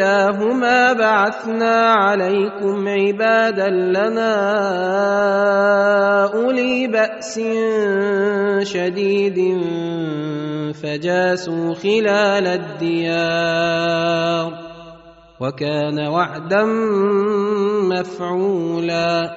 اولاهما بعثنا عليكم عبادا لنا اولي باس شديد فجاسوا خلال الديار وكان وعدا مفعولا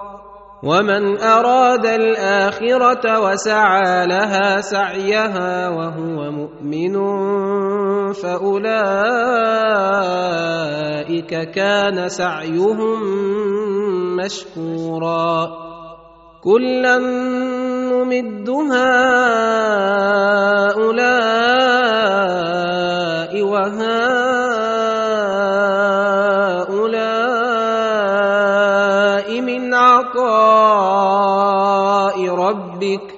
ومن أراد الآخرة وسعى لها سعيها وهو مؤمن فأولئك كان سعيهم مشكورا. كلا نمد هؤلاء وهؤلاء عطاء ربك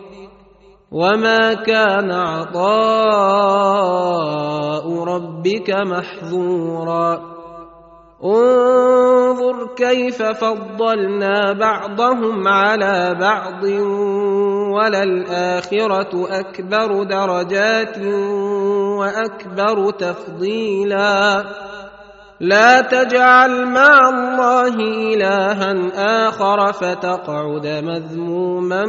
وما كان عطاء ربك محظورا. انظر كيف فضلنا بعضهم على بعض وللآخرة أكبر درجات وأكبر تفضيلا. لا تجعل مع الله إلها آخر فتقعد مذموما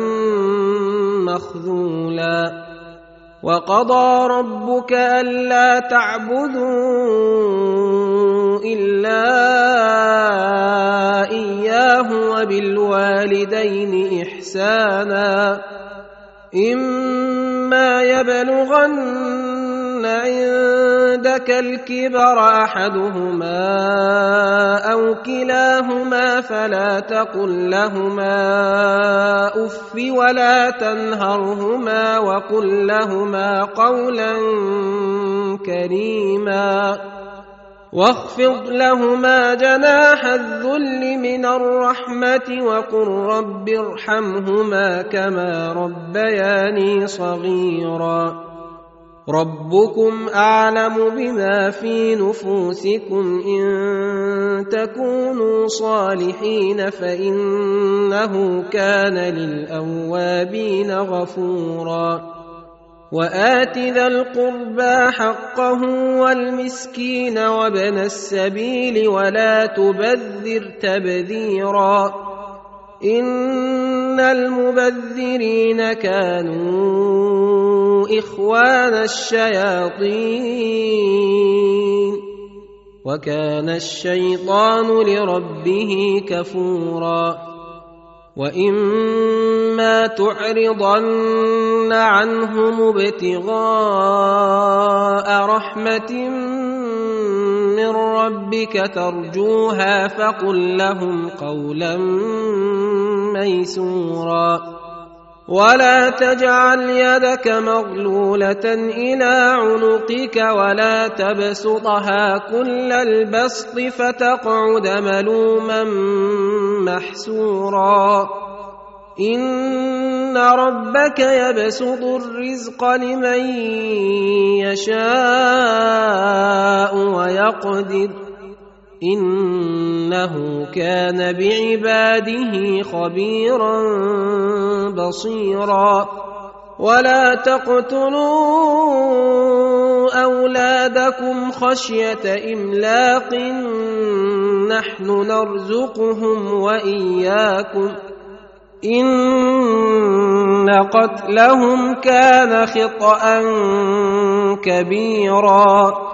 مخذولا. وقضى ربك ألا تعبدوا إلا إياه وبالوالدين إحسانا. إما يبلغن عندك الكبر أحدهما أو كلاهما فلا تقل لهما أف ولا تنهرهما وقل لهما قولا كريما واخفض لهما جناح الذل من الرحمة وقل رب ارحمهما كما ربياني صغيرا ربكم أعلم بما في نفوسكم إن تكونوا صالحين فإنه كان للأوابين غفورا وآت ذا القربى حقه والمسكين وابن السبيل ولا تبذر تبذيرا إن المبذرين كانوا إخوان الشياطين وكان الشيطان لربه كفورا وإما تعرضن عنهم ابتغاء رحمة من ربك ترجوها فقل لهم قولا ميسورا. ولا تجعل يدك مغلولة إلى عنقك ولا تبسطها كل البسط فتقعد ملوما محسورا. إن ربك يبسط الرزق لمن يشاء ويقدر. إنه كان بعباده خبيرا بصيرا. ولا تقتلوا أولادكم خشية إملاق. نحن نرزقهم وإياكم. إن قتلهم كان خطا كبيرا.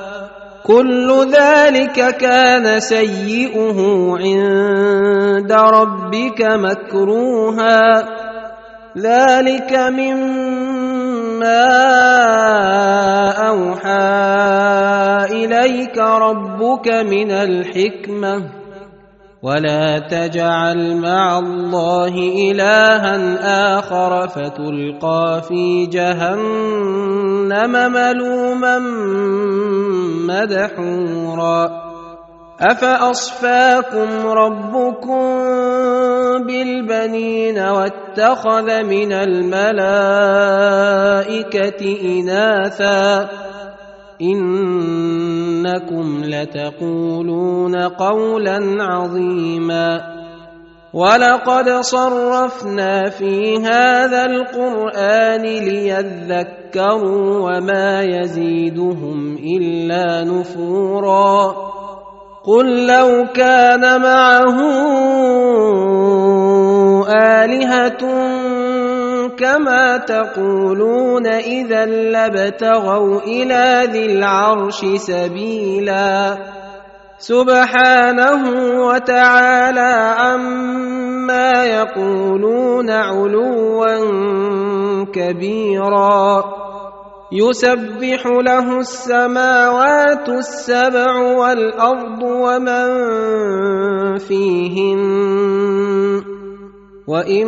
كل ذلك كان سيئه عند ربك مكروها. ذلك مما أوحى إليك ربك من الحكمة. ولا تجعل مع الله الها اخر فتلقى في جهنم ملوما مدحورا افاصفاكم ربكم بالبنين واتخذ من الملائكه اناثا إنكم لتقولون قولا عظيما ولقد صرفنا في هذا القرآن ليذكروا وما يزيدهم إلا نفورا قل لو كان معه آلهة كما تقولون إذا لابتغوا إلى ذي العرش سبيلا. سبحانه وتعالى عما يقولون علوا كبيرا. يسبح له السماوات السبع والأرض ومن فيهن. وإن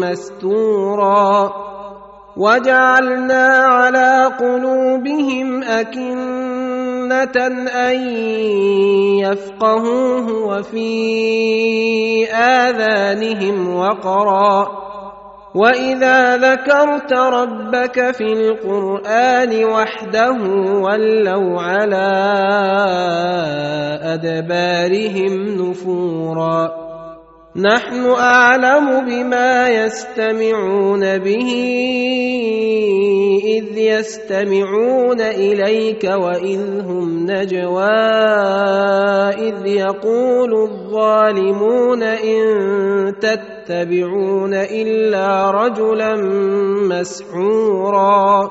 مستورا. وجعلنا على قلوبهم أكنة أن يفقهوه وفي آذانهم وقرا. وإذا ذكرت ربك في القرآن وحده ولوا على أدبارهم نفورا. نحن أعلم بما يستمعون به إذ يستمعون إليك وإذ هم نجوى إذ يقول الظالمون إن تتبعون إلا رجلا مسحورا.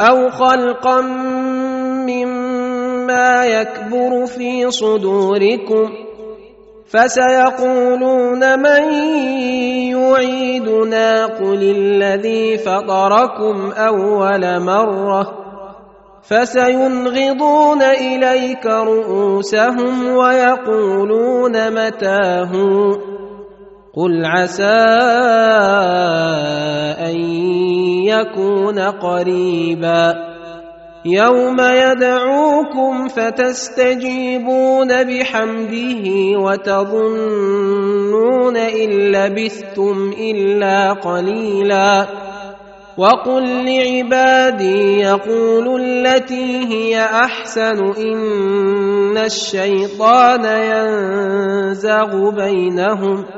أو خلقا مما يكبر في صدوركم فسيقولون من يعيدنا قل الذي فطركم اول مره فسينغضون اليك رؤوسهم ويقولون متاه قل عسى ان يكون قريبا. يوم يدعوكم فتستجيبون بحمده وتظنون إن لبثتم إلا قليلا. وقل لعبادي يقولوا التي هي أحسن إن الشيطان ينزغ بينهم.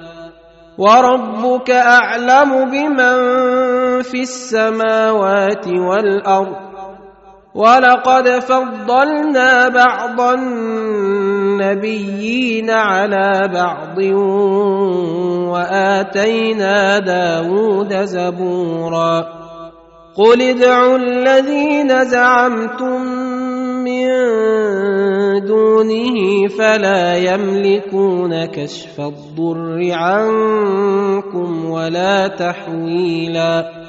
وربك أعلم بمن في السماوات والأرض ولقد فضلنا بعض النبيين على بعض وآتينا داود زبورا قل ادعوا الذين زعمتم دونه فلا يملكون كشف الضر عنكم ولا تحويلا.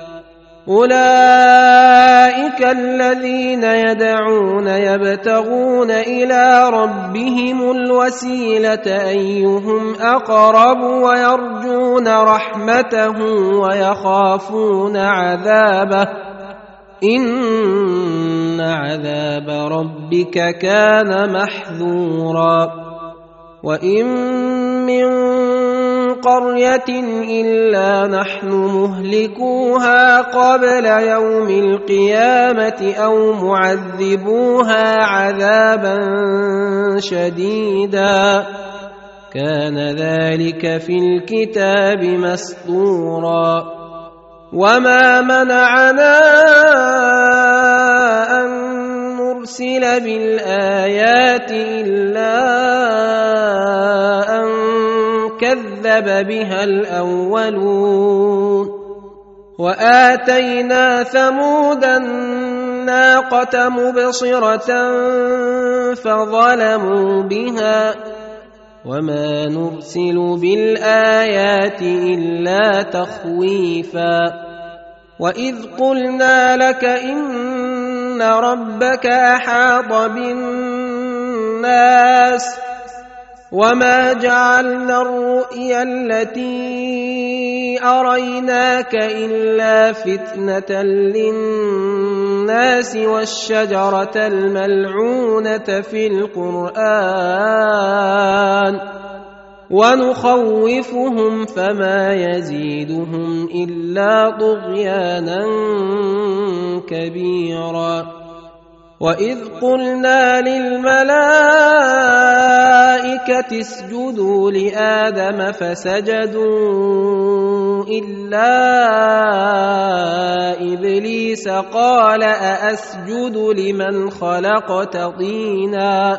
أولئك الذين يدعون يبتغون إلى ربهم الوسيلة أيهم أقرب ويرجون رحمته ويخافون عذابه. ان عذاب ربك كان محذورا وان من قريه الا نحن مهلكوها قبل يوم القيامه أو معذبوها عذابا شديدا كان ذلك في الكتاب مسطورا وما منعنا نرسل بالآيات إلا أن كذب بها الأولون وآتينا ثمود الناقة مبصرة فظلموا بها وما نرسل بالآيات إلا تخويفا وإذ قلنا لك أن ربك أحاط بالناس وما جعلنا الرؤيا التي أريناك إلا فتنة للناس والشجرة الملعونة في القرآن ونخوفهم فما يزيدهم إلا طغيانا كبيرا. وإذ قلنا للملائكة اسجدوا لآدم فسجدوا إلا إبليس قال أأسجد لمن خلقت طينا.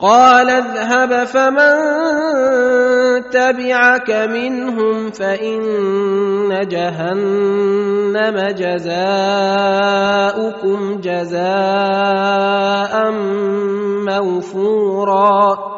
قال اذهب فمن تبعك منهم فإن جهنم جزاؤكم جزاء موفورا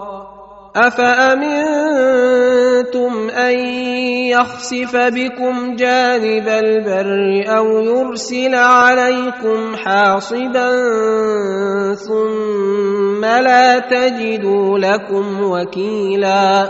أفأمنتم أن يخسف بكم جانب البر أو يرسل عليكم حاصبا ثم لا تجدوا لكم وكيلا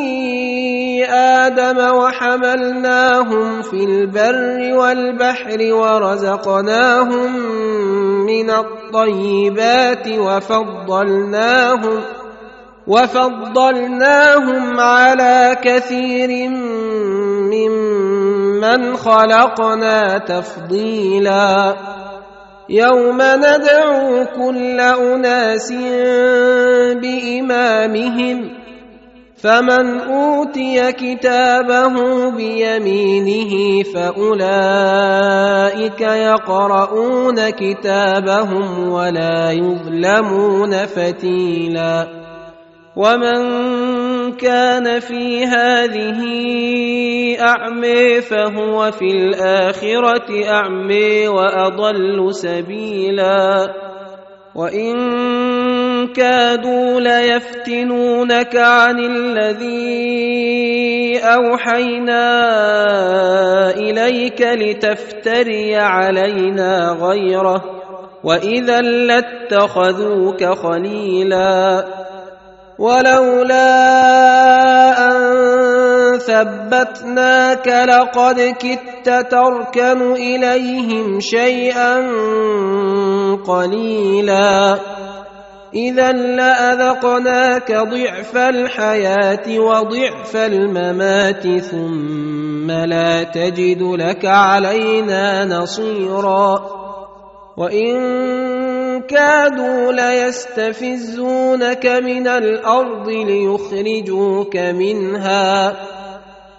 آدم وحملناهم في البر والبحر ورزقناهم من الطيبات وفضلناهم وفضلناهم على كثير ممن خلقنا تفضيلا. يوم ندعو كل أناس بإمامهم فمن أوتي كتابه بيمينه فأولئك يقرؤون كتابهم ولا يظلمون فتيلا. ومن كان في هذه اعمي فهو في الآخرة اعمي وأضل سبيلا. وان كادوا ليفتنونك عن الذي اوحينا اليك لتفتري علينا غيره واذا لاتخذوك خليلا ولولا ان ثبتناك لقد كدت تركن إليهم شيئا قليلا. اذا لأذقناك ضعف الحياة وضعف الممات ثم لا تجد لك علينا نصيرا. وإن كادوا ليستفزونك من الأرض ليخرجوك منها.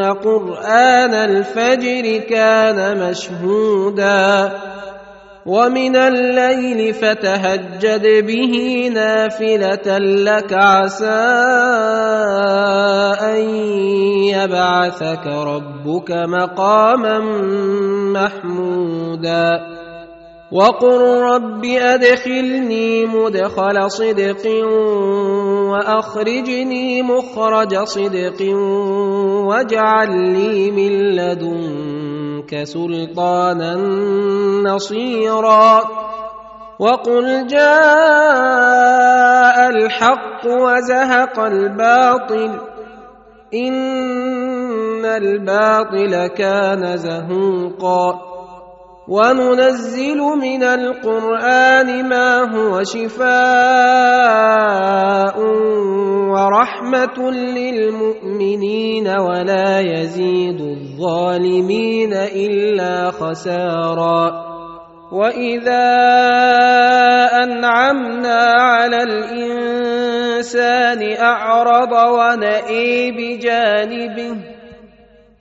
إن قرآن الفجر كان مشهودا ومن الليل فتهجد به نافلة لك عسى أن يبعثك ربك مقاما محمودا وقل رب ادخلني مدخل صدق واخرجني مخرج صدق واجعل لي من لدنك سلطانا نصيرا وقل جاء الحق وزهق الباطل ان الباطل كان زهوقا وننزل من القرآن ما هو شفاء ورحمة للمؤمنين ولا يزيد الظالمين إلا خسارا. وإذا أنعمنا على الإنسان أعرض ونئي بجانبه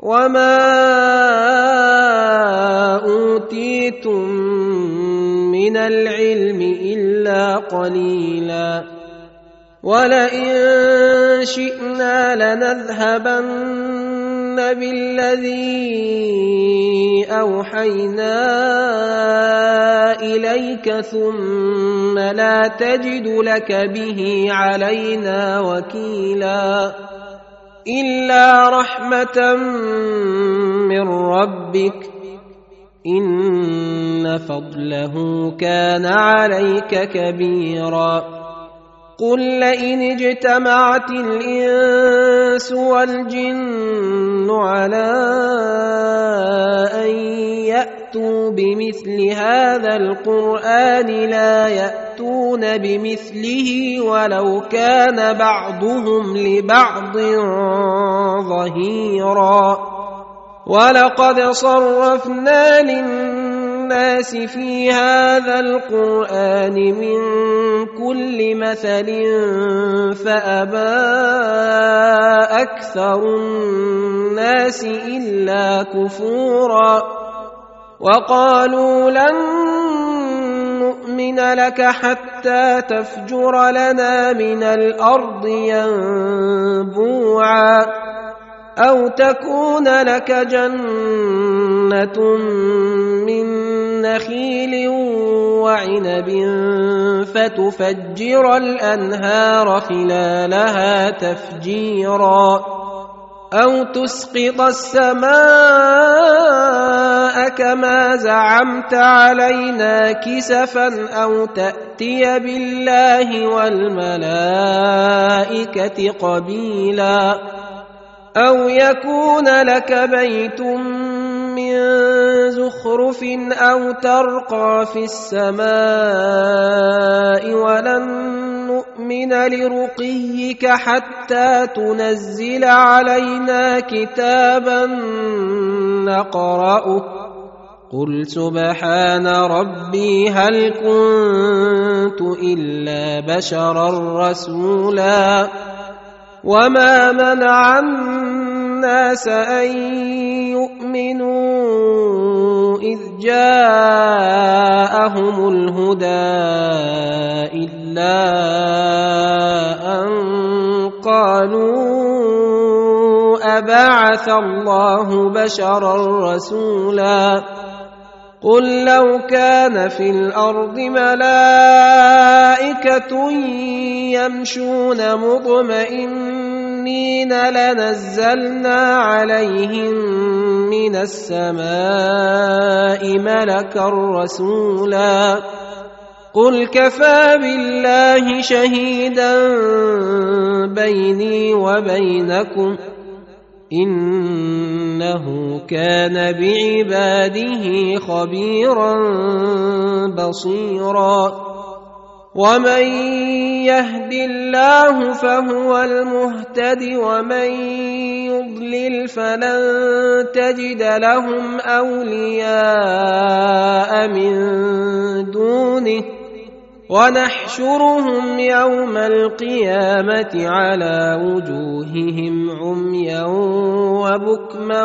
وما اوتيتم من العلم الا قليلا ولئن شئنا لنذهبن بالذي اوحينا اليك ثم لا تجد لك به علينا وكيلا الا رحمه من ربك ان فضله كان عليك كبيرا قل لئن اجتمعت الانس والجن على ان ياتوا بمثل هذا القران لا ياتون بمثله ولو كان بعضهم لبعض ظهيرا ولقد صرفنا للناس في هذا القرآن من كل مثل فأبى أكثر الناس إلا كفورا وقالوا لن نؤمن لك حتى تفجر لنا من الأرض ينبوعا أو تكون لك جنة من نخيل وعنب فتفجر الأنهار خلالها تفجيرا أو تسقط السماء كما زعمت علينا كسفا أو تأتي بالله والملائكة قبيلا أو يكون لك بيت من زخرف أو ترقى في السماء ولن نؤمن لرقيك حتى تنزل علينا كتابا نقرأه. قل سبحان ربي هل كنت إلا بشرا رسولا. وما منع أن يؤمنوا إذ جاءهم الهدى إلا أن قالوا أبعث الله بشرا رسولا قل لو كان في الأرض ملائكة يمشون مطمئنين لنزلنا عليهم من السماء ملكا رسولا قل كفى بالله شهيدا بيني وبينكم انه كان بعباده خبيرا بصيرا ومن يهد الله فهو المهتد ومن يضلل فلن تجد لهم أولياء من دونه. ونحشرهم يوم القيامة على وجوههم عميا وبكما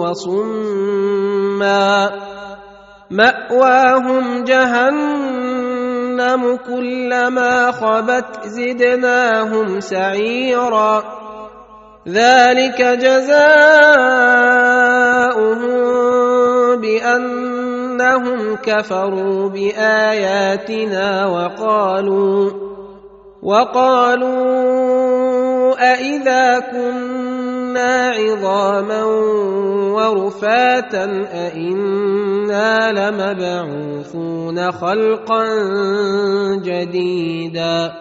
وصما. مأواهم جهنم كلما خبت زدناهم سعيرا. ذلك جزاؤهم بان انهم كفروا بآياتنا وقالوا وقالوا أإذا كنا عظاما ورفاتا أئنا لمبعوثون خلقا جديدا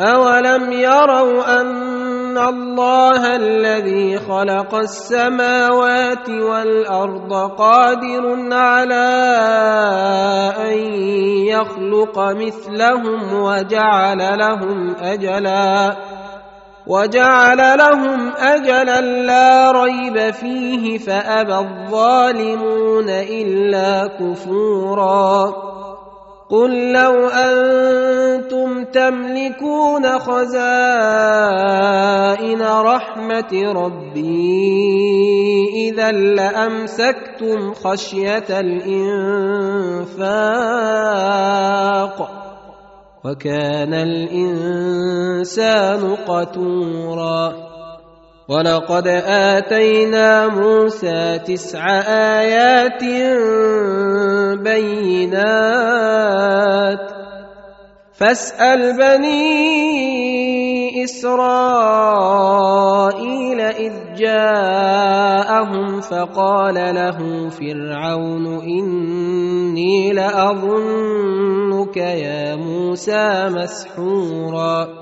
أولم يروا أن الله الذي خلق السماوات والأرض قادر على أن يخلق مثلهم وجعل لهم أجلاً وجعل لهم أجلا لا ريب فيه فأبى الظالمون إلا كفورا. قل لو أنتم تملكون خزائن رحمة ربي إذا لأمسكتم خشية الإنفاق. وكان الإنسان قتورا. ولقد آتينا موسى تسع آيات بينات. فاسأل بني إسرائيل إذ جاءهم فقال له فرعون إني لأظنك يا موسى مسحورا.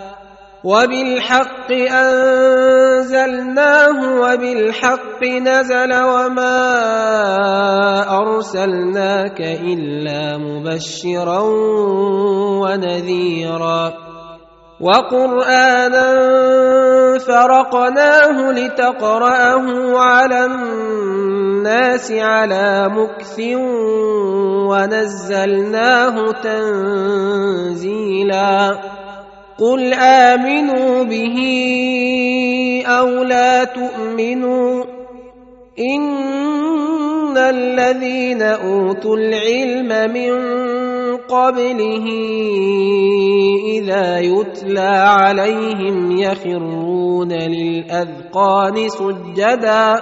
وبالحق أنزلناه وبالحق نزل وما أرسلناك إلا مبشرا ونذيرا وقرآنا فرقناه لتقرأه على الناس على مكث ونزلناه تنزيلا قل امنوا به أو لا تؤمنوا ان الذين اوتوا العلم من قبله اذا يتلى عليهم يخرون للاذقان سجدا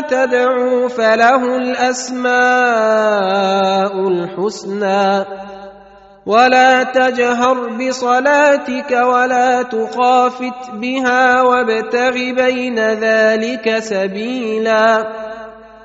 تدعوا فله الأسماء الحسنى. ولا تجهر بصلاتك ولا تخافت بها وابتغ بين ذلك سبيلا.